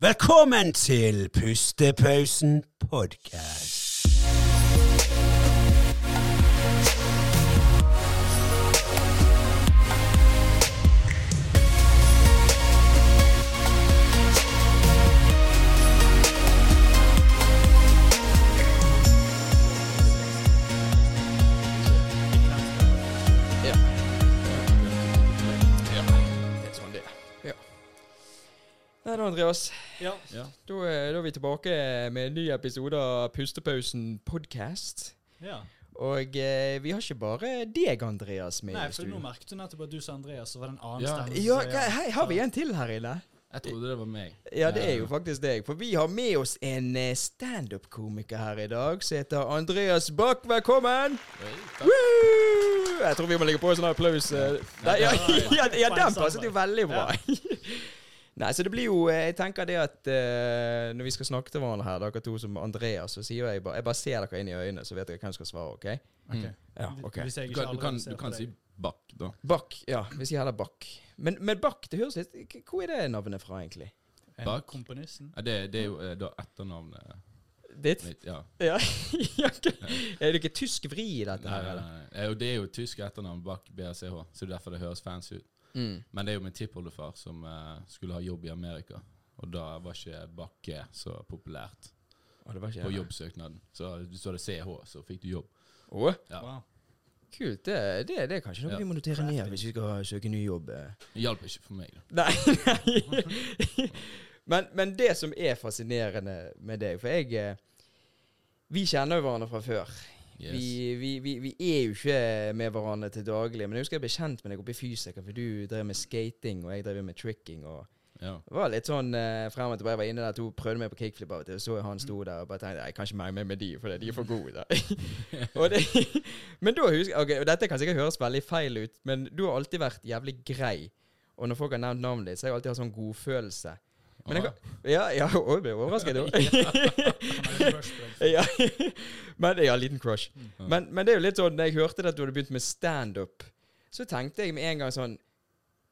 Velkommen til Pustepausen podkast. Nei da, Andreas. Ja. Da, er- da er vi tilbake med en ny episode av Pustepausen podcast. ja. Og eh, vi har ikke bare deg, Andreas, med Nei, for nå merket du nettopp at du sa Andreas, så var det en annen Ja. stemme. Ja, ja, hei, har vi en til her inne? Jeg trodde det var meg. Ja, det er jo faktisk deg. For vi har med oss en eh, standup-komiker her i dag som heter Andreas Bach. Velkommen! Woo! Jeg tror vi må legge på en sånn applaus. eh. Ja, ja, ja, den passet jo veldig bra. Nei, så det blir jo eh, Jeg tenker det at uh, når vi skal snakke til hverandre her, dere to som Andreas, så sier jeg bare Jeg bare ser dere inn i øynene, så vet dere hvem som skal svare, OK? Ok. Ja, ok. Hvis jeg Du kan, du kan, du kan si Bakk, da. Bakk, Ja, vi sier heller Bakk. Men, men Bakk, det høres litt Hvor er det navnet fra, egentlig? Bakk? Bak. Komponisten. Ja, det, det er jo eh, da etternavnet Ditt? mitt. Ja. Ja. ja. Er det ikke tysk vri i dette Nei, her, eller? nei. nei, Det er jo tysk etternavn bak BRCH, så det er derfor det høres fancy ut. Mm. Men det er jo min tippoldefar som eh, skulle ha jobb i Amerika. Og da var ikke Bakke så populært Å, det var ikke på jobbsøknaden. Så du så det CH, så fikk du jobb. Oh? Ja. Wow. kult. Det, det, det er kanskje noe Ja. vi må notere ned hvis vi skal søke ny jobb. eh. Det hjalp ikke for meg. da. Nei, nei. men, men det som er fascinerende med deg For jeg eh, Vi kjenner jo hverandre fra før. Yes. Vi, vi, vi, vi er jo ikke med hverandre til daglig. Men jeg husker jeg ble kjent med deg oppe i Fysiker, for du drev med skating, og jeg drev med tricking. og Ja. Det var litt sånn eh, frem og tilbake. Jeg var inne der, to prøvde meg på kickflip av og til. Så jeg han sto der og bare tenkte jeg kan ikke være med med de, for de er for gode. Det, men da husker jeg ok, og Dette kan sikkert høres veldig feil ut, men du har alltid vært jævlig grei. Og når folk har nevnt navnet ditt, så har jeg alltid hatt sånn godfølelse. Men jeg, ja, ja, jeg ble overrasket. da. Ja. men, ja, liten crush. Men, men det er jo litt sånn, når jeg hørte at du hadde begynt med standup, så tenkte jeg med en gang sånn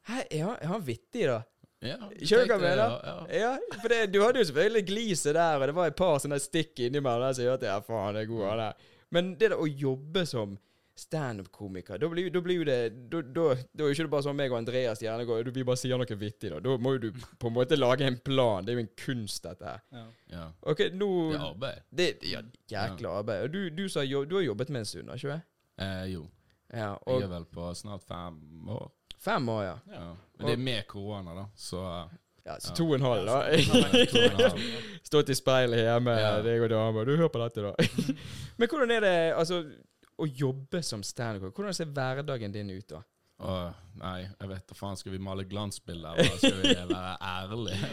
Hæ, er han, er han vittig, da? Ja, Skjønner du hva jeg mener? Ja, ja. Ja, for det, du hadde jo selvfølgelig gliset der, og det var et par sånne stikk innimellom der som hørte ja, faen, det er god han der. Men det der å jobbe som standup-komiker, da blir, da blir jo det Da da- da er jo ikke det bare sånn meg og Andreas gjerne går, vi bare sier noe vittig, da. Da må jo du på en måte lage en plan. Det er jo en kunst, dette her. Ja. ja. OK, nå Det er arbeid. Det ja, jækla arbeid. Og du, du, sa, jo- du har jobbet med en stund, har ikke du? Eh, jo. Ja, Jeg er vel på snart fem år. fem år, ja. Ja. Men det er med korona, da, så Ja, så Ja. to og en halv, da. og. Stått i speilet hjemme, Ja. deg og dama. Du hører på dette, da. Men hvordan er det altså, å jobbe som standup? Hvordan ser hverdagen din ut, da? Åh, nei, jeg vet da faen. Skal vi male glansbilder, eller skal vi være ærlige?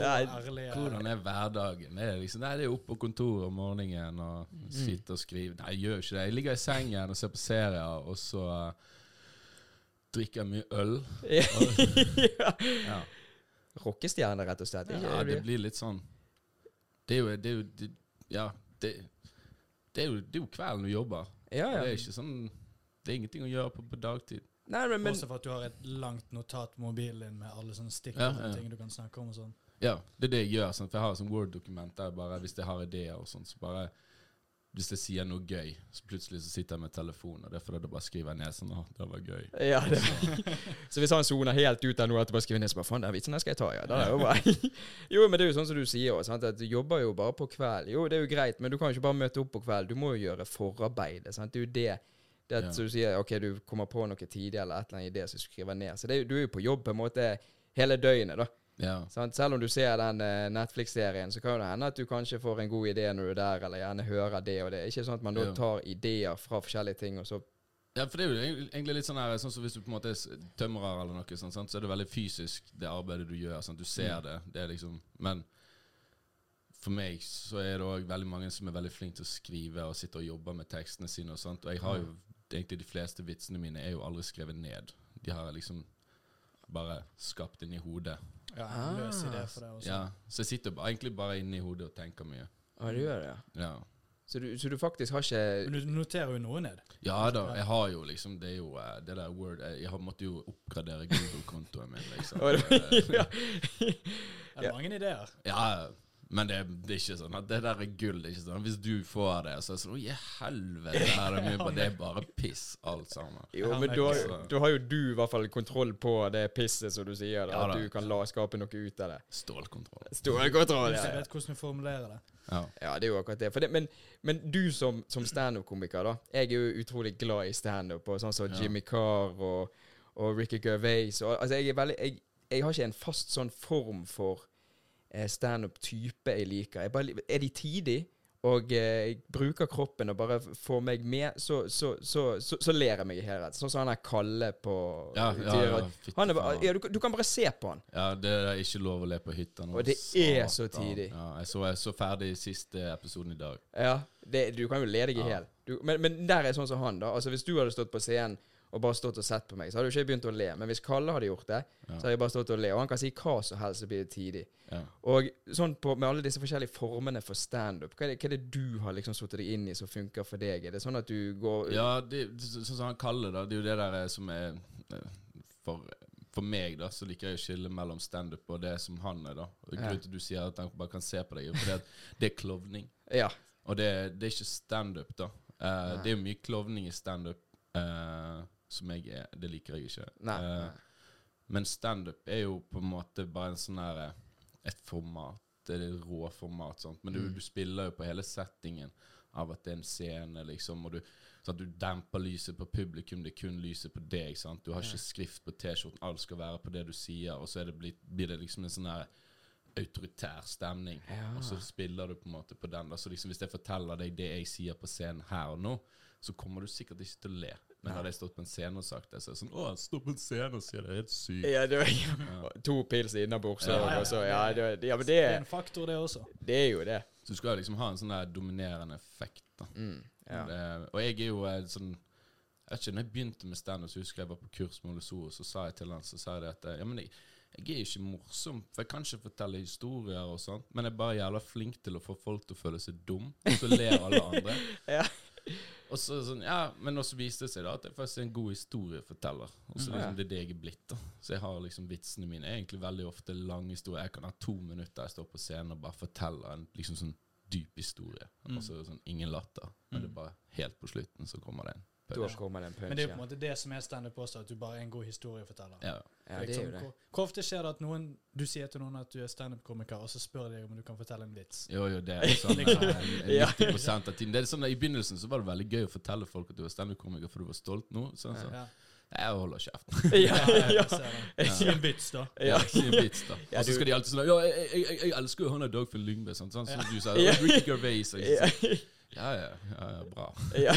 Ærlig, Hvordan er hverdagen? Det er liksom, nei, det er oppe på kontoret om morgenen og sitte og skrive. Nei, jeg gjør ikke det. Jeg ligger i sengen og ser på serier, og så uh, drikker jeg mye øl. ja. Ja, Rockestjerne, rett og slett. Ikke? ja det blir litt sånn Det er jo, det er jo det, Ja, det, det, er jo, det er jo kvelden du jobber. Ja, Det er ikke sånn Det er ingenting å gjøre på, på dagtid. Nei, men, men Også for at du har et langt notat på mobilen din med alle sånne stikkord Ja, og ting du kan snakke om og sånn. Ja, det er det jeg gjør. Sant? for jeg har et sånt Word-dokument der bare hvis jeg har ideer og sånn, så bare Hvis jeg sier noe gøy, så plutselig så sitter jeg med telefonen, og det er fordi da bare skriver jeg ned sånn at det var gøy. ja, det. Så hvis han soner helt ut av noe at du bare skriver ned, så bare faen, den vitsen der skal jeg ta, ja. Det er jo bare jo, men det er jo sånn som du sier også, at du jobber jo bare på kveld. Jo, det er jo greit, men du kan jo ikke bare møte opp på kveld. Du må jo gjøre forarbeidet. sant. Det er jo det. Det at Ja. du sier ok, du kommer på noe tidlig eller et eller annet idé som du skriver ned. Så det du er jo på jobb på en måte hele døgnet, da. Ja. Selv om du ser den eh, Netflix-serien, så kan det hende at du kanskje får en god idé når du er der, eller gjerne hører det og det. Ikke sånn at man da tar ideer fra forskjellige ting, og så Ja, for det er jo egentlig- litt sånn her Sånn som hvis du på en måte er tømrer eller noe sånt, så er det veldig fysisk, det arbeidet du gjør. Sant? Du ser det. Det er liksom Men for meg så er det òg veldig mange som er veldig flinke til å skrive og sitte og jobbe med tekstene sine og sånt. Og jeg har jo egentlig de fleste vitsene mine er jo aldri skrevet ned. De har jeg liksom bare skapt inni hodet. Ja, en løs idé for det også. Ja, Så jeg sitter egentlig bare inni hodet og tenker mye. Ja, du gjør det, ja. Så du, så du faktisk har ikke Men du noterer jo noe ned. Ja da, jeg har jo liksom Det er jo eh, det der Word Jeg, jeg har måtte jo oppgradere Google-kontoen min, liksom. Det- ja. Er det mange ideer? Ja, men det, det er ikke sånn at det der er gull. Det er ikke sånn Hvis du får det, så er det sånn Å, i helvete, det her er mye. Det er bare piss, alt sammen. Jo, men da, da har jo du i hvert fall kontroll på det pisset, som du sier. Da, Ja, at du kan la skape noe ut av det. Stålkontroll. Stålkontroll, ja. Hvis jeg vet hvordan du formulerer det. Ja. Ja, det er jo akkurat det. For det men, men du som, som standup-komiker, da. Jeg er jo utrolig glad i standup, og sånn som Ja. Jimmy Carr og, og Ricky Gervais. Og, altså, jeg er veldig jeg, jeg har ikke en fast sånn form for standup-type jeg liker. Jeg bare, er de tidig, og eh, bruker kroppen og bare får meg med, så, så, så, så, ler jeg meg i helhet. Sånn som han er Kalle på Ja, ja, ja, han er, ja, du, du kan bare se på han. Ja, det er ikke lov å le på hytta nå. Og det er så tidig. Ja, jeg så, jeg så ferdig siste episoden i dag. Ja, det, du kan jo le deg i Ja. hjel. Du- Men, men der er sånn som han, da. Altså Hvis du hadde stått på scenen og bare stått og sett på meg, så hadde jo ikke begynt å le. Men hvis Kalle hadde gjort det, Ja. så hadde jeg bare stått og le. Og han kan si hva som helst, så blir det tidig. Ja. Og sånn på, med alle disse forskjellige formene for standup, hva, er det- hva er det du har liksom satt deg inn i som funker for deg? Er det sånn at du går Ja, det, sånn som han kaller det, det er jo det der eh, som er eh, For, for meg, da, så liker jeg å skille mellom standup og det som han er, da. Grunnen til at du sier at han bare kan se på deg, er at det er klovning. Ja. Og det, det er ikke standup, da. Uh, det er jo mye klovning i standup uh, som jeg er Det liker jeg ikke. Nei. Uh, men standup er jo på en måte bare en sånn her eh, Et format. Det er et rå format. Sant? Men du, Mm. du spiller jo på hele settingen av at det er en scene, liksom. Og du, sånn du demper lyset på publikum, det er kun lyset på deg. Sant? Du har ikke skrift på T-skjorten, alt skal være på det du sier. Og så det blitt, blir det liksom en sånn her autoritær stemning. Ja. Og så spiller du på en måte på den. Da. Så liksom hvis jeg forteller deg det jeg sier på scenen her og nå, så kommer du sikkert ikke til å le. Men hadde jeg stått på en scene og sagt det, så er det sånn Å, han står på en scene og sier det, er helt sykt. Ja, det var, To pils innabords Ja, ja, og så Ja, det, ja men Det det, er en faktor, det også. det er jo det. Så du skal liksom ha en sånn der dominerende effekt. da. Mm, ja. Det, og jeg er jo eh, sånn Jeg vet ikke, når jeg begynte med standup, husker jeg var på kurs med Ole So, og så sa jeg til han så sa jeg det at eh, Ja, men jeg, jeg er ikke morsom, for jeg kan ikke fortelle historier og sånt, men jeg er bare jævla flink til å få folk til å føle seg dum, og så ler alle andre. Ja. Og så sånn, ja, Men også viste det seg da at jeg faktisk er en god historieforteller. Og så Ja. liksom det er det jeg er blitt. da Så jeg har liksom vitsene mine er egentlig veldig ofte lange historier. Jeg kan ha to minutter jeg står på scenen og bare forteller en liksom sånn dyp historie. Og så sånn ingen latter. Men det er bare helt på slutten så kommer det en Da kommer det en punch. Men det er jo på en måte det som er standup også, at du bare er en god historieforteller. Ja. Ja, det er jo det. Hvor, hvor ofte skjer det at noen, du sier til noen at du er standup-komiker, og så spør de om du kan fortelle en vits? Jo, jo, det er sånn Liksom. eh, Ja. 90 av tiden. Det er sånn, at I begynnelsen så var det veldig gøy å fortelle folk at du var standup-komiker, for du var stolt nå. Sånn, så, Ja. Jeg holder kjeft. Ja, ja. jeg. Si en vits, da. Ja, si en vits, da. Og så skal de alltid sånn Ja, jeg, jeg, jeg, jeg elsker jo han der Dagfinn Lyngbe, sånn, sånn som du sa. Ricky Gervais. Ja. Ja, ja, bra. Ja.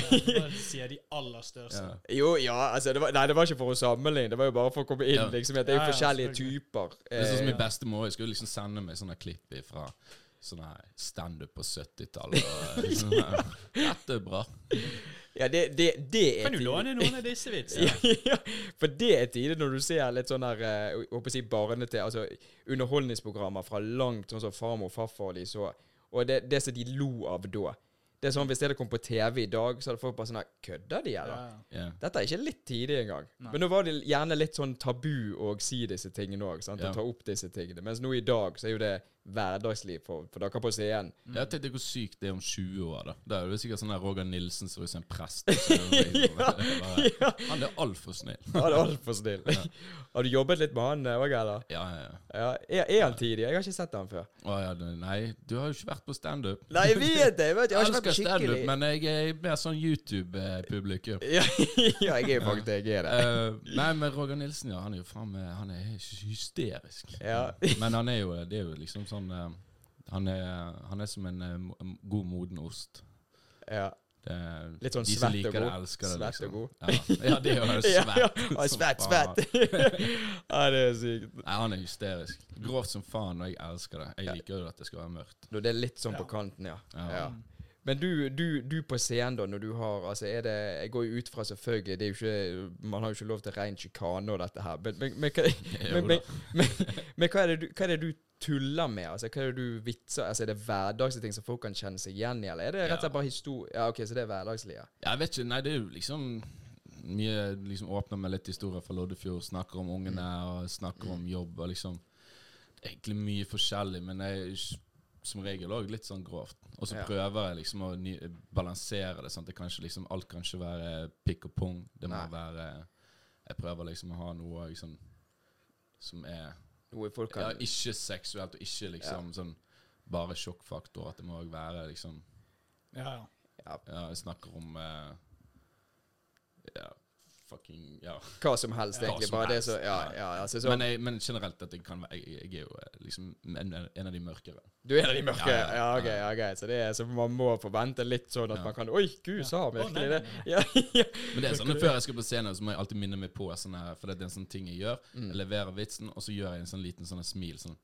Sier de aller største. Ja. Jo, ja, altså det var, Nei, det var ikke for å sammenligne. Det var jo bare for å komme inn. Ja. liksom, at Det er jo forskjellige typer. Det er sånn som Eh, min bestemor. Jeg skulle liksom sende meg sånne klipp fra sånne standup på 70-tallet. og Sånn her. Dette er bra. ja, det, det, det er Kan du låne noen av disse vitsene? ja, for det er tider når du ser litt sånn der eh, jeg håper å si barnete Altså underholdningsprogrammer fra langt, sånn som Farmor og Farfar og de så. Og det, det som de lo av da. Det er sånn Hvis det hadde kommet på TV i dag, så hadde folk bare sånn Kødder de, eller? Ja. Ja. Dette er ikke litt tidlig engang. Nei. Men nå var det gjerne litt sånn tabu å si disse tingene òg. Ja. Å ta opp disse tingene. Mens nå i dag så er jo det hverdagsliv for, for dere på scenen. Jeg tenkte hvor sykt det er om 20 år. da Da er det sikkert sånn der Roger Nilsen ser ut som en prest. Så er det liksom- det er Han er altfor snill. Han er altfor snill. Har du jobbet litt med han òg, eller? Ja, ja, ja. Ja, er, er han tidlig? Jeg har ikke sett han før. Å, ja, nei, du har jo ikke vært på standup. Nei, jeg vet det! Jeg, vet, jeg har ikke vært på standup, skikkelig men jeg er mer sånn YouTube-publikum. ja, ja, jeg er jo faktisk det. Jeg er det. Uh, nei, men Roger Nilsen, ja, han er jo faen meg Han er hysterisk. Ja. Men han er jo Det er jo liksom sånn eh, han, er, han er som en eh, en god, moden ost. Ja. Det er, Litt sånn de svett og god. elsker det. Svett og liksom. god. Ja, ja det er jo Ja, svett. ja. Som svett, svett! ja, det er sykt. Nei, han er hysterisk. Grovt som faen, og jeg elsker det. Jeg Ja. liker jo at det skal være mørkt. Det er litt sånn på kanten, ja. Ja. ja. Men du, du, du på scenen, da, når du har Altså, er det Jeg går jo ut fra, selvfølgelig Det er jo ikke Man har jo ikke lov til rein sjikane og dette her, men, men, men, men, da. men, men, men hva, er du, hva er det du tuller med? Altså, hva er det du vitser Altså, Er det hverdagslige ting som folk kan kjenne seg igjen i, eller er det rett og slett bare historie? Ja, ok, så det er hverdagslige. Jeg vet ikke, nei det er jo liksom Mye liksom åpner med litt historier fra Loddefjord. Snakker om ungene og snakker om jobb og liksom Egentlig mye forskjellig, men jeg som regel òg litt sånn grovt. Og så Ja. prøver jeg liksom å balansere det. Sant? det kan ikke liksom Alt kan ikke være pikk og pung. Det må Nei. være Jeg prøver liksom å ha noe liksom som er Noe folk ja, ikke seksuelt, og ikke liksom sånn bare sjokkfaktor. At det må òg være liksom Ja, ja. ja, Ja, jeg snakker om eh, Ja, fucking Ja. Hva som helst, egentlig. som Bare det så Ja, ja. Altså, så, Men, jeg, men generelt at jeg kan være Jeg, jeg er jo eh, liksom en, en av de mørkere. du er en av de mørke? Ja, Ja, ja, ok. ja, okay. Så det er så man må forvente litt sånn at man kan Oi, gud, sa han nei, virkelig nei, det? Ja, ja. Men det er sånn at før jeg skal på scenen, så må jeg alltid minne meg på sånn her, For det er en sånn ting jeg gjør. Mm. Jeg leverer vitsen, og så gjør jeg en sånn liten sånn smil. Sånn.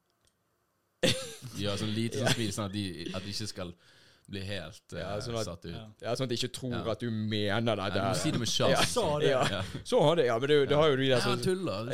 Gjør sånn lite sånn smil, sånn at de, at de ikke skal bli helt eh, Ja, sånn at- satt ut. Ja. ja, Sånn at de ikke tror Ja. at du mener det. Ja, du må si det med Ja. Sa det. Ja. Så har det, ja, men det, det har jo de der som han tuller.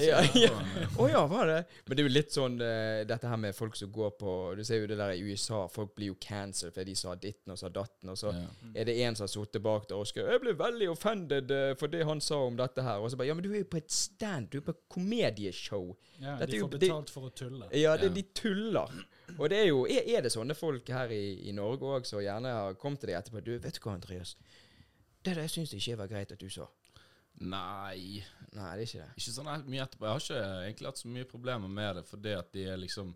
Å ja, var det? Men det er jo litt sånn uh, dette her med folk som går på Du ser jo det der i USA, folk blir jo cancelled fordi de sa ditten og sa datten, og så. Ja. er det en som har sittet bak der og skrevet 'Jeg ble veldig offended eh, for det han sa om dette her', og så bare 'Ja, men du er jo på et stand, du er på et komedieshow'. Ja, Dette de får jo, betalt for å tulle. Ja, det, Ja. de tuller. Og det er jo Er, er det sånne folk her i, i Norge òg som gjerne har kommet til deg etterpå 'Du, vet du hva, Andreas? Det der syns jeg ikke var greit at du sa'. Nei, Nei, det er ikke det. ikke sånn mye etterpå. Jeg har ikke egentlig hatt så mye problemer med det, fordi at de er liksom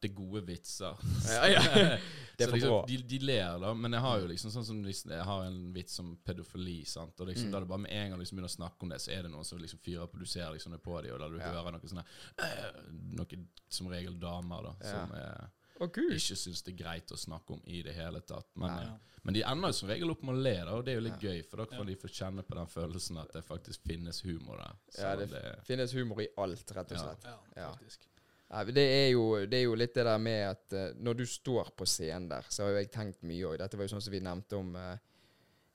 Det er gode vitser. Ja, ja. Det er for liksom, bra. De, de ler, da, men jeg har jo liksom sånn som liksom, jeg har en vits om pedofili, sant? og liksom, Mm. da det bare med en gang liksom begynner å snakke om det, så er det noen som liksom fyrer på, du ser liksom det på dem, og da du Ja. hører noe sånne her eh, Noe som regel damer, da, Ja. som er... Ikke syns det er greit å snakke om i det hele tatt. Men, ja, eh, men de ender jo som regel opp med å le, da, og det er jo litt Ja. gøy, for da får de få kjenne på den følelsen at det faktisk finnes humor der. Ja, det det, finnes humor i alt, rett og slett. Ja, Ja. faktisk. Det, er jo, det er jo litt det der med at uh, når du står på scenen der, så har jo jeg tenkt mye òg. Dette var jo sånn som vi nevnte om uh,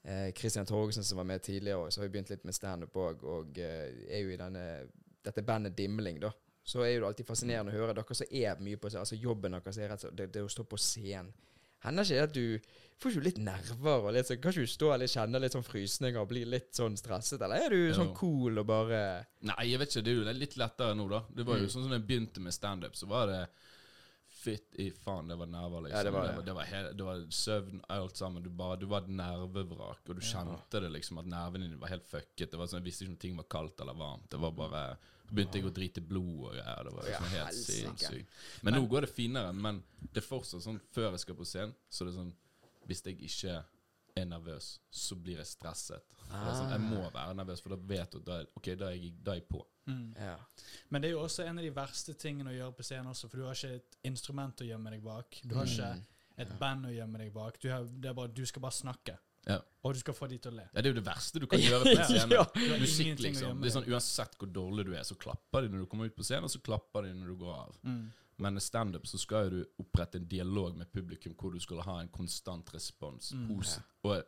eh, Christian Torgersen som var med tidligere òg. Så har vi begynt litt med standup òg, og er jo i denne, dette bandet Dimling, da. Så er jo det alltid fascinerende å høre dere som er mye på scenen. Altså jobben deres er rett og slett det, det å stå på scenen. Hender ikke det at du Får ikke du litt nerver og litt sånn Kanskje du står og kjenne litt sånn frysninger og blir litt sånn stresset, eller er du sånn cool og bare Nei, jeg vet ikke. Det er jo litt lettere nå, da. Det var jo Mm. sånn som jeg begynte med standup, så var det Fytt i faen, det var nerver, liksom. Ja, det var det. var, det, var hele, det var søvn, alt sammen. Du, bare, du var et nervevrak, og du kjente det liksom at nervene dine var helt fucket. Det var sånn, Jeg visste ikke om ting var kaldt eller varmt. Det var bare Så begynte jeg å drite blod og greier. Det var liksom helt sinnssykt. Men nå går det finere. Men det er fortsatt sånn før jeg skal på scenen, så det er sånn Hvis jeg ikke er nervøs, så blir jeg stresset. Er sånn, jeg må være nervøs, for da vet du at da ok, da er jeg, da er jeg på. Mm. Ja. Men det er jo også en av de verste tingene å gjøre på scenen også, for du har ikke et instrument å gjemme deg bak. Du har ikke et et band å gjemme deg bak. Du, har, det er bare, du skal bare snakke. Ja. Og du skal få de til å le. Ja, det er jo det verste du kan gjøre på scenen. scene. Ja. Musikk, liksom. Det er sånn. Uansett hvor dårlig du er, så klapper de når du kommer ut på scenen, og så klapper de når du går av. Mm. Men i standup så skal jo du opprette en dialog med publikum hvor du skal ha en konstant respons. Mm. Posi og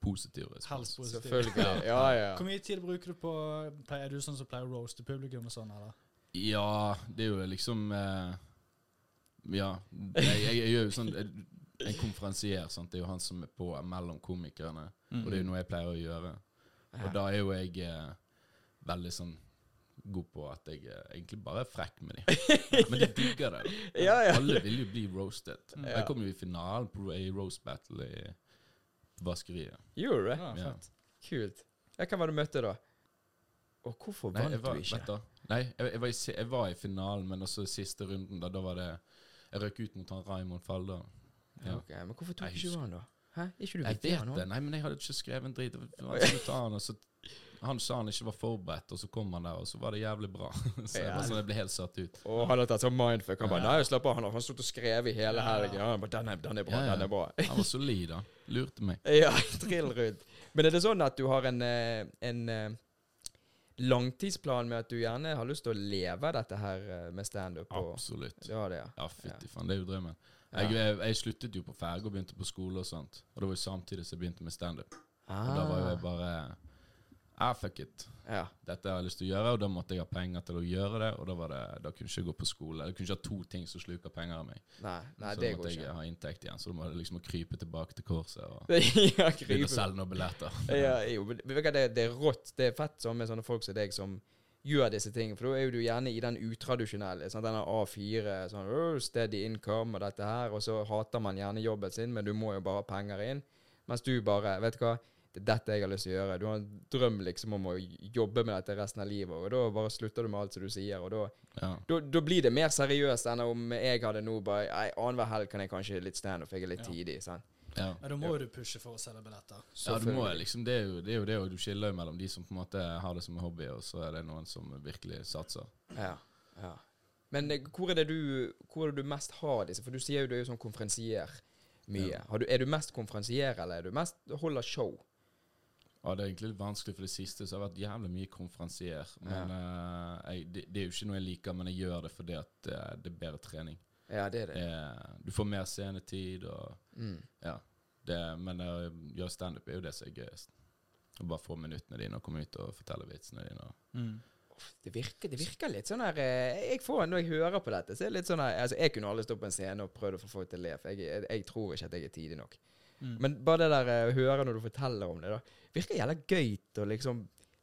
positiv respons. Helst positiv. Selvfølgelig. Ja, ja. Hvor mye tid bruker du på Er du sånn som pleier å roaste publikum og sånn, eller? Ja, det er jo liksom eh, Ja. Jeg, jeg, jeg gjør jo sånn En konferansier, sant. Det er jo han som er på mellom komikerne. Og det er jo noe jeg pleier å gjøre. Og da er jo jeg eh, veldig sånn god på at jeg eh, egentlig bare er frekk med dem. Men de digger det. Ja, ja. Alle vil jo bli roasted. Ja. Jeg kom jo i finalen på A roast battle i vaskeriet. Gjorde du det? Kult. Hvem var det du møtte da? Og hvorfor Nei, vant var, du ikke? da. Nei, jeg, jeg, var i, jeg var i finalen, men også i siste runden, da, da var det Jeg røk ut mot han Raymond Falder. Ja. Ok, Men hvorfor tok du ikke du han, da? Hæ? Er ikke du Jeg vet det. Nei, men jeg hadde ikke skrevet en drit. Det var ta han, og så han sa han ikke var forberedt, og så kom han der, og så var det jævlig bra. så jeg, Ja. var sånn, jeg ble helt satt ut. Og han har tatt sånn mindfuck. Han bare Ja. Nei, slapp av. Han har stått og skrevet i hele helgen. Han bare Den er, den er bra, Ja, ja. den er bra. Han var solid, da. Lurte meg. ja, trill rundt. Men er det sånn at du har en, eh, en eh, langtidsplan med at du gjerne har lyst til å leve dette her eh, med standup? Absolutt. Du har det, ja. Ja, fytti faen. Det er jo drømmen. Jeg, jeg, jeg sluttet jo på ferge og begynte på skole og sånt. Og det var jo samtidig som jeg begynte med standup. Og da var jo Ah. jeg bare ah, fuck it. Ja. Dette har jeg lyst til å gjøre, og da måtte jeg ha penger til å gjøre det. Og da, var det, da kunne jeg ikke gå på skole. Jeg kunne ikke ha to ting som sluker penger av meg. Nei, nei så det måtte jeg ikke. ha inntekt igjen. Så da må jeg liksom krype tilbake til korset og ja, begynne å selge noen billetter. Ja, jo, det, det er rått. Det er fett sånn med sånne folk som deg som gjør disse tingene. For da er jo du gjerne i den utradisjonelle. Sånn, denne A4, sånn oh, steady income og dette her. Og så hater man gjerne jobben sin, men du må jo bare ha penger inn. Mens du bare Vet du hva, det er dette jeg har lyst til å gjøre. Du har en drøm liksom om å jobbe med dette resten av livet, og da bare slutter du med alt som du sier. Og da, Ja. da, da blir det mer seriøst enn om jeg hadde nå bare Nei, annenhver helg kan jeg kanskje litt standup, jeg er litt Ja. tidlig. sant? Ja. Ja, da må jo du pushe for å selge billetter. Ja, du må liksom, det er jo det, er jo det og du skiller jo mellom de som på en måte har det som en hobby, og så er det noen som virkelig satser. Ja, ja. Men eh, hvor er det du Hvor er det du mest har disse? For du sier jo du er jo sånn konferansier mye. Ja. Har du, er du mest konferansier, eller er du mest holder show? Ja, det er egentlig litt vanskelig for det siste, så jeg har vært jævlig mye konferansier. Men eh, jeg, det, det er jo ikke noe jeg liker, men jeg gjør det fordi at eh, det er bedre trening. Ja, det er det. Eh, du får mer scenetid og Mm. Ja. Det, men å gjøre standup er jo det som er gøyest. Å bare få minuttene dine og komme ut og fortelle vitsene dine. Mm. Det virker, det virker litt sånn her eh, jeg får, Når jeg hører på dette, så er det litt sånn her altså, Jeg kunne aldri stått på en scene og prøvd å få folk til å le, for jeg, jeg, jeg tror ikke at jeg er tidlig nok. Mm. Men bare det der eh, å høre når du forteller om det, da virker jævla gøyt å liksom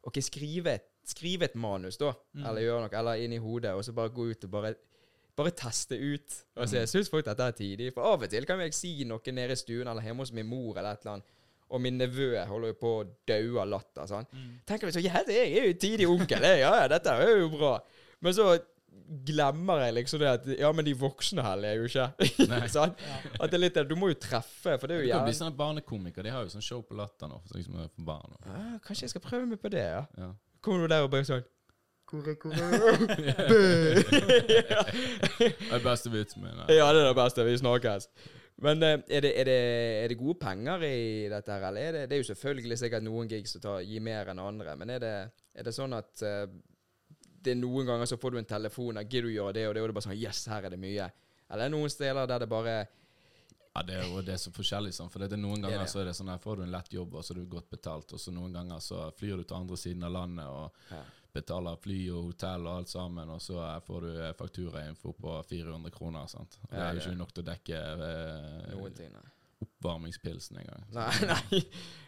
OK, skrive et, skrive et manus, da, Mm. eller gjøre noe, eller inn i hodet, og så bare gå ut og bare bare teste ut. Og jeg se, Syns folk dette er tidig. For av og til kan jeg si noe nede i stuen eller hjemme hos min mor eller et eller annet, og min nevø holder jo på å daue av latter. Sånn. Mm. Tenker vi så, ja, det- jeg er jo tidlig onkel, jeg. ja, ja, dette er jo bra. Men så glemmer jeg liksom det at Ja, men de voksne heller er jo ikke sånn? At det er litt Du må jo treffe, for det er Du jo kan bli gjerne sånn barnekomiker. De har jo sånn show på Latter nå, så liksom for barn. Og, ah, Kanskje jeg skal prøve meg på det, ja. ja. Kommer du der og bare sånn er, hvor Det er den beste vitsen min. ja. Det er det beste. Vi snakkes. Men eh, er, det, er, det, er det gode penger i dette her, eller er det Det er jo selvfølgelig sikkert noen gigs som gir mer enn andre, men er det, er det sånn at eh, det er noen ganger så får du en telefon og 'Gidder du gjøre det og det?' og det er bare sånn 'Yes, her er det mye'. Eller er noen steder der det bare Ja, det er jo det er så forskjellig. Sånn, for det er noen Det er ganger det. så er det sånn her, får du en lett jobb, og så er du godt betalt. Og så noen ganger så flyr du til andre siden av landet og Ja. betaler fly og hotell og alt sammen, og så eh, får du eh, fakturainfo på 400 kroner. Sant? Og det er jo ikke nok til å dekke eh, Noen ting, nei. Oppvarmingspilsen engang. Nei, nei.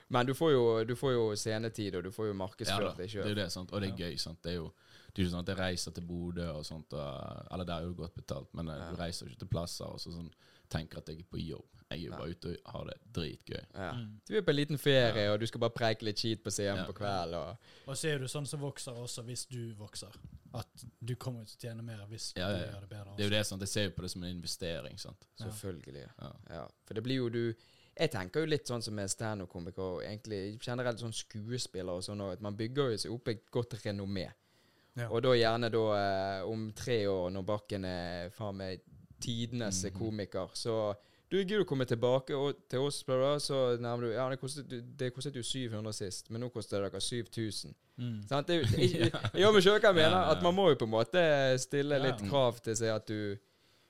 Men du får, jo, du får jo scenetid, og du får jo Ja, deg sjøl. det er jo det, sant? og det er gøy. Sant? Det er jo det er ikke sånn at jeg reiser til Bodø og sånt, og, eller der er jo godt betalt, men ja. du reiser ikke til plasser og så sånn, tenker at jeg er på jobb. Jeg er jo ja. bare ute og har det dritgøy. Ja. Mm. Du er på en liten ferie, og du skal bare preike litt skit på scenen Ja. på kveld. Og, Og så er du sånn som vokser også hvis du vokser. At du kommer til å tjene mer hvis Ja, ja, du gjør det bedre. Det er jo det, sant? Jeg ser jo på det som en investering. Sant? Ja. selvfølgelig. Ja. Ja, for det blir jo du Jeg tenker jo litt sånn som med standup-komiker og egentlig generelt sånn skuespiller og sånn, at man bygger jo seg opp et godt renommé. Ja. Og da gjerne da eh, om tre år, når Bakken er faen meg tidenes Mhm. komiker, så du gidder å komme tilbake og, til oss, bla, bla, så nærmer du Ja, det kostet, det kostet jo 700 sist, men nå koster det dere 7000. Mm. Sant? Det, jeg, jeg, jeg, jeg, jeg skjønner hva jeg mener? At man må jo på en måte stille litt krav til seg at du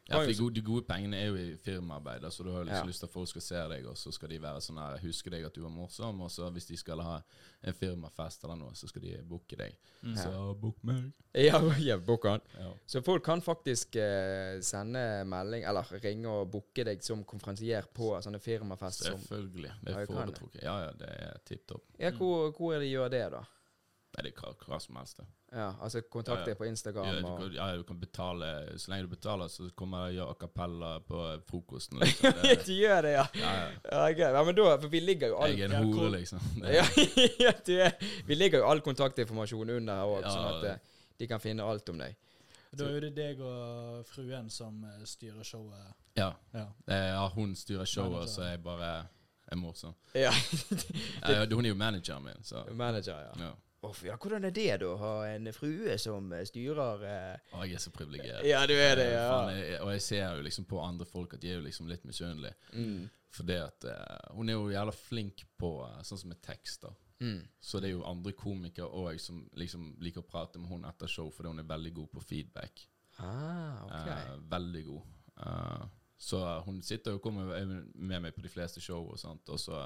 Ja, for de gode, de gode pengene er jo i firmaarbeid. Altså, du har liksom Ja. lyst til at folk skal se deg, og så skal de være sånn her Huske deg at du var morsom, og så hvis de skal ha en firmafest eller noe, så skal de booke deg. Mm. Så book meg. Ja, ja book han. Ja. Så folk kan faktisk eh, sende melding, eller ringe og booke deg som konferansier på sånne firmafester. Selvfølgelig. Det er foretrukket. Ja, ja, det er tipp topp. Ja, hvor, hvor er det de gjør det, da? Nei, det er hva, hva som helst, det. Ja, altså kontakt Ja, ja. deg på Instagram Ja, du, ja, du kan betale Så lenge du betaler, så kommer jeg og gjør a cappella på frokosten. Liksom. Det, De gjør det, ja. ja, ja. Ja, ja, men da, for vi ligger jo all Jeg er en hore, liksom. Ja, ja, det er, Vi ligger jo all kontaktinformasjon under her òg, Ja. sånn at eh, de kan finne alt om deg. Da er det deg og fruen som eh, styrer showet. ja. Ja. Eh, ja, hun styrer showet, så jeg bare er morsom. Ja. Ja, hun er jo manageren min, så Manager, ja. Ja. Ja. Hvordan er det, da? å Ha en frue som eh, styrer eh, Å, jeg er så privilegert. Ja, du er det, Eh, ja. jeg, og jeg ser jo liksom på andre folk at de er jo liksom litt misunnelige. Mm. For det at eh, hun er jo jævla flink på uh, sånn som med tekster. Mm. Så det er jo andre komikere òg som liksom liker å prate med hun etter show, fordi hun er veldig god på feedback. Ah, ok. Uh, veldig god. Så hun sitter og kommer med meg på de fleste show og sånt, og så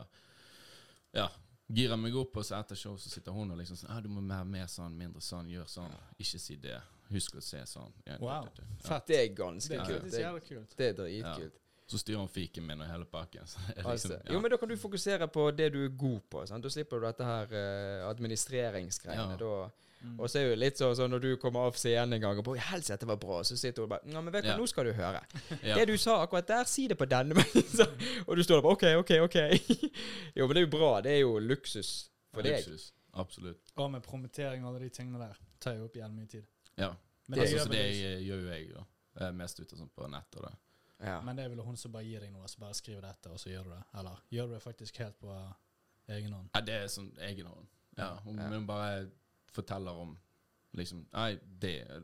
Ja. Girer meg opp, og så etter show så sitter hun og liksom sånn ah, 'Du må mer, mer sånn, mindre sånn, gjør sånn. Ikke si det. Husk å se sånn.' Ja, Wow. det, det, det. Ja. Fett. Det er ganske Det er kult. jævlig kult. det er dritkult. Så styrer hun fiken min og hele pakken. Liksom, Altså, liksom, Jo, men da kan du fokusere på det du er god på. Sant? Da slipper du dette her eh, administreringsgreiene. Ja. Mm. Og så er det litt sånn så når du kommer av scenen en gang og bare 'Helst dette var bra', så sitter du bare 'Ja, men vet du Ja. nå skal du høre'. ja. Det du sa akkurat der, si det på denne måten. Og du står der bare 'OK, OK, OK'. jo, men det er jo bra. Det er jo luksus for deg. Luksus. Absolutt. Og med promotering og alle de tingene der tar jo opp jævlig mye tid. Ja. Men Det- altså, det jeg, gjør jo jeg, er mest ute sånn på nett og det. Ja. men det er vel hun som bare gir deg noe, så bare skriver det etter, og så gjør du det. Eller gjør du det faktisk helt på egen hånd? Ja, det er sånn egenhånd. Ja, hun, Ja. hun bare forteller om liksom Nei, det er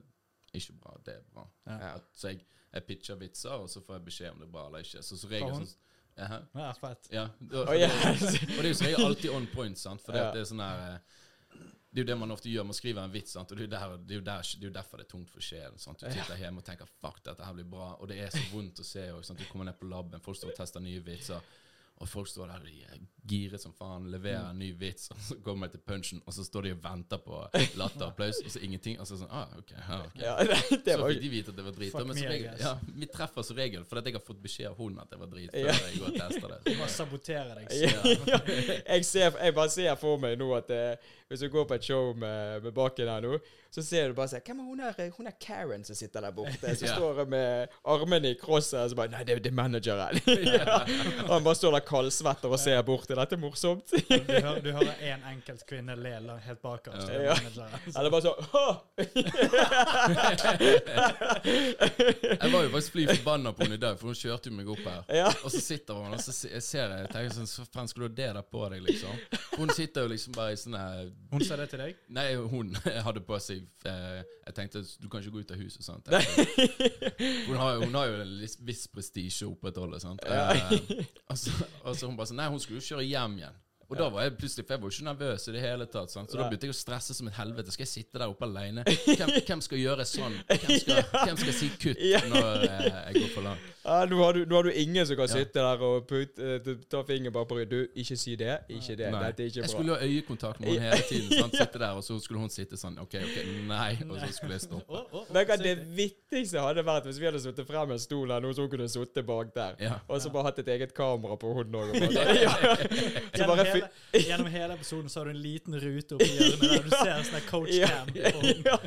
ikke bra. Det er bra. Ja. Ja. Så jeg, jeg pitcher vitser, og så får jeg beskjed om det er bra eller ikke. Så som regel sånn Ja, fett. Ja. Og, yes Og det er jo som regel alltid on point, sant. For Ja. det er sånn her eh, Det er jo det man ofte gjør. Man skriver en vits, sant? og det er der, det er der, det er jo derfor det er tungt for sjelen. Sant? Du sitter hjemme og tenker 'fuck, dette her blir bra', og det er så vondt å se. Og, sant? Du kommer ned på laben, folk står og tester nye vitser. Og folk står der de er giret som faen, leverer en ny vits, og så kommer jeg til punchen, og så står de og venter på latter og applaus, og så ingenting. Og så sånn ah, ok, Ah, ok. Ja, det, det så fikk de vite at det var drit. Men me, som regel, ja, vi treffer som regel fordi jeg har fått beskjed av hun at det var drit, før Ja. jeg går og tester det. Du bare saboterer deg. ja. Jeg, ser, jeg bare ser for meg nå at eh, hvis du går på et show med, med baken her nå, så ser du bare sånn Hvem er hun der? hun er Karen som sitter der borte? Som Ja. står med armene i krosset og så bare Nei, det, det er manageren. ja. Og han bare står der kaldsvetter og ser bort. Er dette morsomt? Du hører, du hører en enkelt kvinne le helt bak oss. Ja. Eller bare sånn Jeg var jo faktisk fly forbanna på henne i dag, for hun kjørte jo meg opp her. Ja. Og så sitter hun, og så ser jeg, jeg tenker sånn Så faen, skulle du ha det der på deg, liksom? Hun sitter jo liksom bare i sånn Hun sa det til deg? Nei, hun hadde på seg eh, Jeg tenkte du kan ikke gå ut av huset, sant? Hun har, hun har jo en viss prestisje å opprettholde, sant? Eh, og, så, og så hun bare sånn Nei, hun skulle jo kjøre hjem igjen. Og da var jeg plutselig For jeg var jo ikke nervøs i det hele tatt. Sant? Så da begynte jeg å stresse som et helvete. Skal jeg sitte der oppe alene? Hvem, hvem skal gjøre sånn? Hvem skal, hvem skal si kutt Ja. når eh, jeg går for langt? Ja, nå, har du, nå har du ingen som kan Ja. sitte der og putt, eh, ta fingeren bare på ryggen. Du, ikke si det. Ikke det. Nei. Dette er ikke Jeg skulle jo ha øyekontakt med henne hele tiden. Sant? Sitte der, og så skulle hun sitte sånn OK, OK, nei. Og så skulle jeg stoppe. Oh, oh, oh, Men hva si det vittigste hadde vært hvis vi hadde sittet frem en stol her, noen som kunne sittet bak der. Ja. Og så bare hatt et eget kamera på hunden òg. Ja. Så bare hele, gjennom hele episoden så har du en liten rute oppi hjørnet der du ser en sånn coach Ja. cam. ja.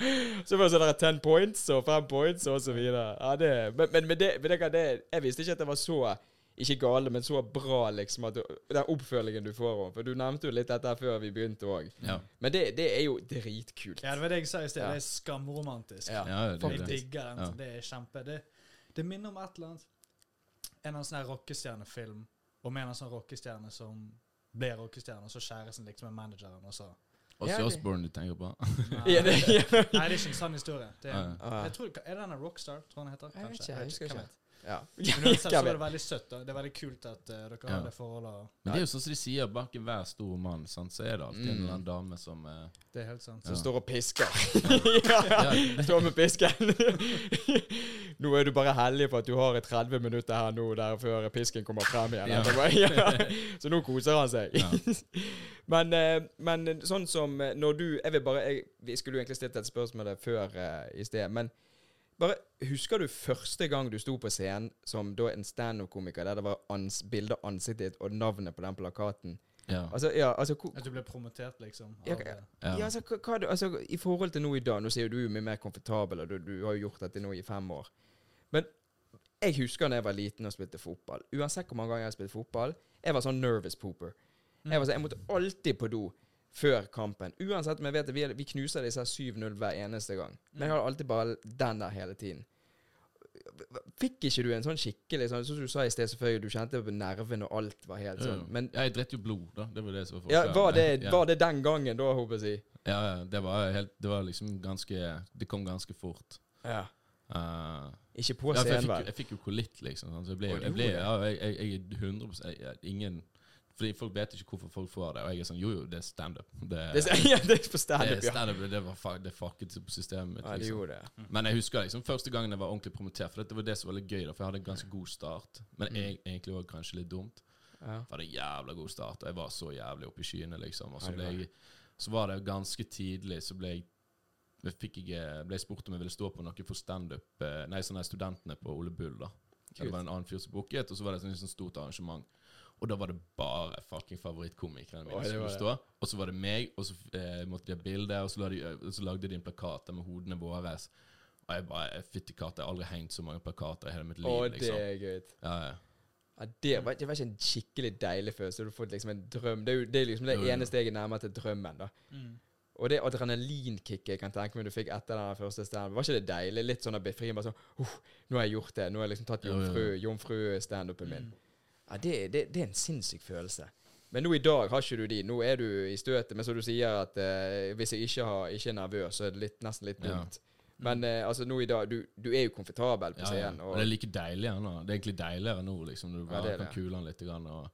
Så får det sånn 10 points og 5 points og så videre. Ja, det, men men, men det, men det, det, jeg visste ikke at det var så ikke gale, men så bra, liksom. At du, den oppfølgingen du får òg. For du nevnte jo litt dette før vi begynte òg. Ja. Men det, det er jo dritkult. Ja, det var det jeg sa i sted. Ja. Det er skamromantisk. Ja. Ja, Jeg det. digger den. Ja. Det er kjempe Det, det minner om et eller annet En eller annen sånn her rockestjernefilm om en eller annen sånn rockestjerne som ble rockestjerne, og så kjæresten liksom med manageren, og så Også Ja, det- du tenker på. Nei, Ja, det, ja. Nei, det er ikke en sann historie. Det er, jeg tror, er det denne Rockstar, tror han heter? Jeg vet ikke, jeg husker ikke. Ja. Men uansett så er det veldig søtt. da. Det er veldig kult at eh, dere Ja. har det forholdet. Men det er jo sånn som de sier, bak enhver stor mann, sant, så er det alltid en Mm. eller annen dame som eh, Det er helt sant. Som Ja. står og pisker. ja. Står med pisken. nå er du bare heldig for at du har et 30 minutter her nå der før pisken kommer frem igjen. Ja. Så nå koser han seg. Ja. men, eh, men sånn som eh, når du Jeg vil bare jeg, Vi skulle jo egentlig stilt et spørsmål der før eh, i sted, men bare Husker du første gang du sto på scenen som da en standup-komiker, der det var ans bilde av ansiktet ditt og navnet på den plakaten? Ja. Altså, ja, altså At du ble promotert, liksom. Ja, ja. eh, Ja, ja. altså, hva, hva, altså, I forhold til nå i dag Nå sier jo du er mye mer komfortabel, og du, du har jo gjort dette nå i fem år. Men jeg husker da jeg var liten og spilte fotball. Uansett hvor mange ganger jeg har spilt fotball, jeg var sånn nervous pooper. Jeg, var sånn, jeg måtte alltid på do før kampen. Uansett men jeg vet at vi, vi knuser disse 7-0 hver eneste gang. Men jeg har alltid bare den der hele tiden. Fikk ikke du en sånn skikkelig sånn, Som du sa i sted, selvfølgelig, du kjente på nervene og alt var helt sånn. Men ja, jeg dritt jo blod, da. Det var det som var ja, var, det, var det den gangen, da, håper jeg si? Ja, ja, det var helt Det var liksom ganske Det kom ganske fort. Ja. Uh, Ikke på scenen, vel? jeg fikk jo kolitt, liksom. sant, Så jeg ble, jeg, ble, ja, jeg, jeg, jeg er 100 jeg, jeg, Ingen Fordi folk vet ikke hvorfor folk får det. Og jeg er sånn Jo, jo, det er standup. Det, Det, ja, det er på standup, ja. stand det, var fuck, det fucket på systemet mitt. Ja, det liksom. gjorde det. Men jeg husker liksom første gangen jeg var ordentlig promotert, for det var det som var litt gøy, da, for jeg hadde en ganske god start. Men Mm. jeg, egentlig var det kanskje litt dumt. Ja. var det jævla god start. Og jeg var så jævlig oppe i skyene, liksom. Og så, ble jeg, så var det ganske tidlig, så ble jeg jeg fikk ikke, ble spurt om jeg ville stå på noe for standup eh, Nei, sånne her studentene på Ole Bull. da Det var en annen fyr som booket, og så var det et sånn, sånn stort arrangement. Og da var det bare fucking favorittkomikerne mine som det skulle stå. Og så var det meg, og så eh, måtte de ha bilde, og så, la de, og så lagde de en plakat med hodene våre. Og jeg bare Fytti katta, jeg har aldri hengt så mange plakater i hele mitt liv. Å, det liksom. er gøy. Ja, ja. Ja, det, var, det var ikke en skikkelig deilig følelse. Du har fått liksom en drøm. Det er, jo, det er liksom det Jo, jo. ene steget nærmere til drømmen. da Og det adrenalinkicket jeg kan tenke meg du fikk etter den første stand var ikke det deilig? Litt sånn befriende. Bare sånn «Uff, Nå har jeg gjort det. Nå har jeg liksom tatt Jo, jo, jo. jomfru- jomfru-standupen min. Ja, det, det, det er en sinnssyk følelse. Men nå i dag har ikke du de. Nå er du i støtet. Men som du sier, at eh, hvis jeg ikke, har, ikke er nervøs, så er det litt, nesten litt Ja. dumt. Men eh, altså nå i dag Du, du er jo komfortabel på Ja, ja. scenen. Og det er like deilig ennå. Det er egentlig deiligere nå, liksom. Du bare det kan kule den litt. Grann, og,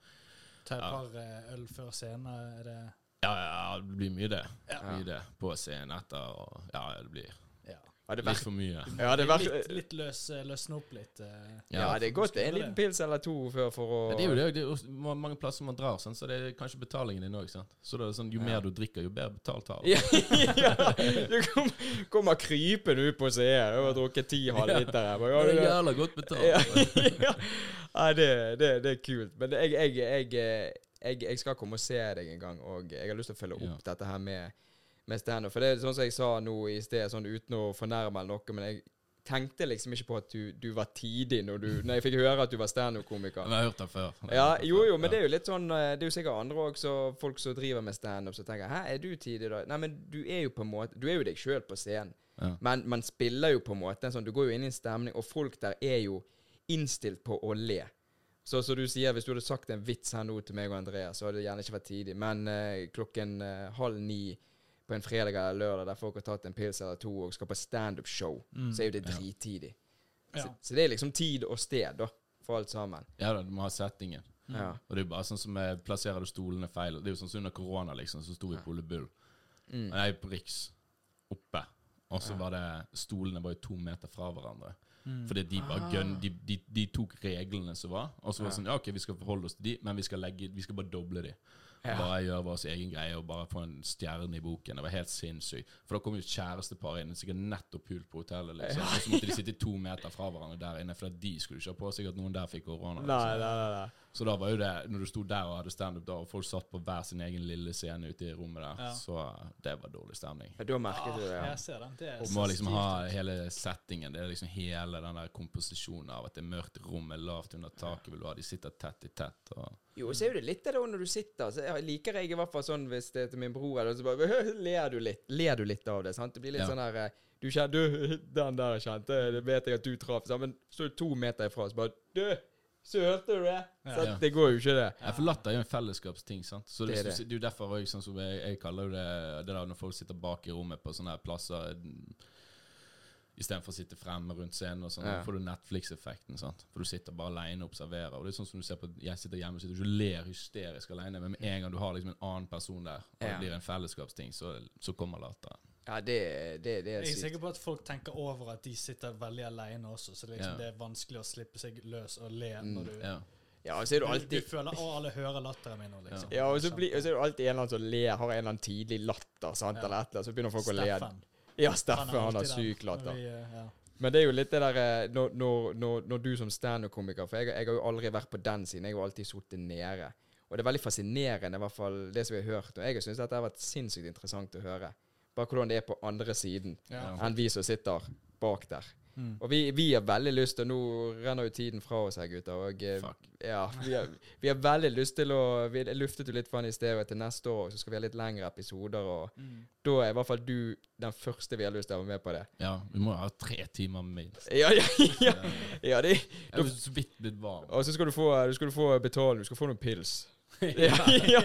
Ta et Ja. par eh, øl før scenen. Er det ja, ja, det blir mye det. Ja. Mye det. På scenen etter. Og, ja, det blir Ja. ja, det er litt for mye. Ja, det er litt, litt løs, eh, løsne opp litt. eh. Ja, det er godt det er en liten pils eller to før for å Ja, det er jo det. det er mange plasser man drar, sånn, så det er kanskje betalingen din òg. Så det er sånn, jo Ja. mer du drikker, jo bedre betalt har du. ja, du kom, kommer krypende ut på scenen. og har drukket ti halvliter Ja, Ja, det er jævla godt betalt. ja, det, det, det er kult. Men jeg, jeg, jeg, jeg, jeg skal komme og se deg en gang, og jeg har lyst til å følge opp dette her med, med standup. For det er sånn som jeg sa nå i sted, sånn uten å fornærme eller noe, men jeg tenkte liksom ikke på at du, du var tidig når, du, når jeg fikk høre at du var standup-komiker. Men jeg har hørt det før. Ja, jo, jo, men det er jo litt sånn eh, Det er jo sikkert andre også, folk som driver med standup, som tenker 'Hæ, er du tidig', da?' Nei, men du er jo på en måte Du er jo deg sjøl på scenen. Ja. Men man spiller jo på en måte sånn Du går jo inn i en stemning, og folk der er jo innstilt på å le. Så som du sier, hvis du hadde sagt en vits her nå til meg og Andreas, så hadde det gjerne ikke vært tidlig. Men eh, klokken eh, halv ni på en fredag eller lørdag der folk har tatt en pils eller to og skal på standup-show, så er jo det drittidig. Ja. Så, så det er liksom tid og sted, da, for alt sammen. Ja da, du må ha settingen. Ja. Og det er jo bare sånn som jeg plasserer du stolene feil. Det er jo sånn som under korona, liksom, så sto vi på Ole Bull. Mm. Nei, på Riks. Oppe. Og så Ja. var det Stolene var jo to meter fra hverandre. Mm. Fordi de bare gønn, de, de, de tok reglene som var. Og så var det Ah. Ja. sånn Ja, OK, vi skal forholde oss til de, men vi skal, legge, vi skal bare doble de. Ja. Bare gjøre vår egen greie og bare få en stjerne i boken. Det var helt sinnssykt. For da kom jo kjæresteparet kjærestepar inn, sikkert nettopp pult på hotellet, liksom. Og så måtte de sitte to meter fra hverandre der inne, for at de skulle ikke ha på seg at noen der fikk korona. Nei, liksom. nei, nei. nei. Så da var jo det, når du sto der og hadde standup, da, og folk satt på hver sin egen lille scene ute i rommet der, Ja. så det var dårlig stemning. Ja, da merket du det, ja. Jeg ser den. Det er og må liksom ha hele settingen. Det er liksom hele den der komposisjonen av at det er mørkt rom, er lavt under taket, vil du ha. De sitter tett i tett. Og Jo, så er jo det litt av det når du sitter. Så liker jeg i hvert fall sånn hvis det er til min bror, eller så bare ler du litt. Ler du litt av det, sant? Det blir litt Ja. sånn der eh, Du kjenner Den der kjente det vet jeg at du traff. Men så er du to meter ifra, så bare Du! Så hørte du det? Ja. Ja. Det går jo ikke, det. Ja, for latter er jo en fellesskapsting, sant. Så det, Det er det. det. er jo derfor jeg, sånn som jeg, jeg kaller det det der når folk sitter bak i rommet på sånne her plasser Istedenfor å sitte fremme rundt scenen, og sånn, Ja. får du Netflix-effekten. sant? For du sitter bare alene og observerer. Og det er sånn som du ser på Jeg sitter hjemme og sitter ikke og ler hysterisk alene, men med en gang du har liksom en annen person der, og Ja. det blir en fellesskapsting, så, så kommer latteren. Ja, det, det, det er Jeg er sikker på at folk tenker over at de sitter veldig alene også, så det liksom, Ja. det er vanskelig å slippe seg løs og le Mm. når du Ja. Ja, og så er du alltid du føler Å, alle hører latteren min nå, liksom. Ja, og så, blir, og så er du alltid en eller annen som ler, har en eller annen tidlig latter, sant, Ja. eller et eller annet, så begynner folk å le. Steffen. Ja, Han Steffen, er han er alltid syk latter. ja. Men det er jo litt det der eh, når, når, når, når du som standup-komiker For jeg, jeg har jo aldri vært på den siden. Jeg har jo alltid sittet nede. Og det er veldig fascinerende, i hvert fall det som jeg har hørt. Og jeg syns dette har vært sinnssykt interessant å høre. Bare hvordan det er på andre siden Ja. enn vi som sitter bak der. Mm. Og vi, vi har veldig lyst til Nå renner jo tiden fra oss her, gutter. Og eh, ja, vi har, vi har veldig lyst til å Vi luftet jo litt for han i sted, og til neste år så skal vi ha litt lengre episoder. Og Mm. da er i hvert fall du den første vi har lyst til å være med på det. ja, vi må ha tre timer minst. Ja, ja, ja. ja det, Jeg er så vidt blitt varm. Og så skal du få, du skal du få betaling. Du skal få noen pils. Ja, ja.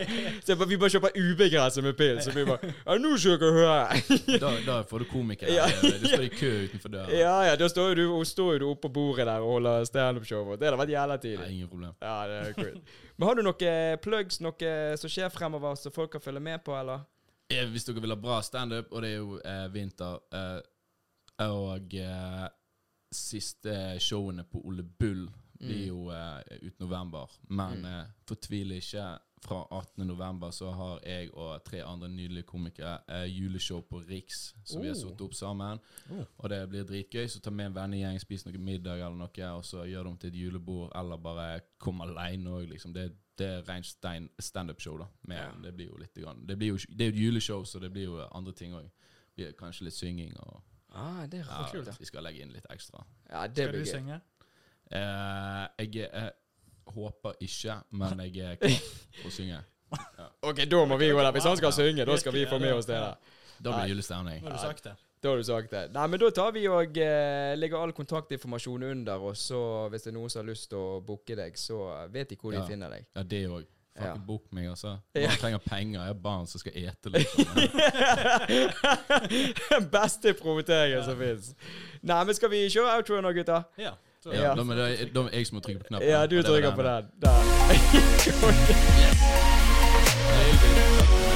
Så bare, vi bare kjøper ubegrenset med pils. Så vi bare Ja, nå dere høre! Da, da får du komikere. Ja, Du står i kø utenfor døra. ja, ja, da står du, står du oppe på bordet der og holder standup-show. og Det hadde vært jævla tidlig. Nei, ingen problem. Ja, det er kult. Men har du noen plugs, noe som skjer fremover, som folk kan følge med på, eller? Eh, Hvis dere vil ha bra standup, og det er jo eh, vinter eh, Og eh, siste showene på Ole Bull blir jo eh, ut november. Men Mm. eh, fortvil ikke. Fra 18. november så har jeg og tre andre nydelige komikere eh, juleshow på Riks, som vi har Oh. satt opp sammen. Oh. Og det blir dritgøy. Så ta med en vennegjeng, spis noe middag eller noe, og så gjør det om til et julebord, eller bare kom aleine òg, liksom. Det, det er rent standup-show, da. Men Ja. det blir jo litt grann. Det, blir jo, det er jo et juleshow, så det blir jo andre ting òg. Kanskje litt synging og Ah, det er ja, kult. Vi skal legge inn litt ekstra. Ja, det Skal blir du gøy. synge? Eh, jeg eh, håper ikke, men jeg er klar for å synge. Ok, da må vi gå der. Hvis han skal synge, da skal vi få med oss det der. Da blir det julestemning. Nå har du sagt det. Da har du sagt det. Nei, men da tar vi og eh, legger all kontaktinformasjon under, og så hvis det er noen som har lyst til å booke deg, så vet de hvor de Ja. finner deg. Ja, det òg. Ja. Fucking bok meg, altså. Ja. Man trenger penger. Jeg er barn som skal ete litt. sånn. Beste promoteringen som fins. Nei, men skal vi kjøre outroen nå, gutta? Ja. Ja, Ja. da, men det er- da er jeg som må trykke på knappen. Ja, du trykker på den. Der. Yes.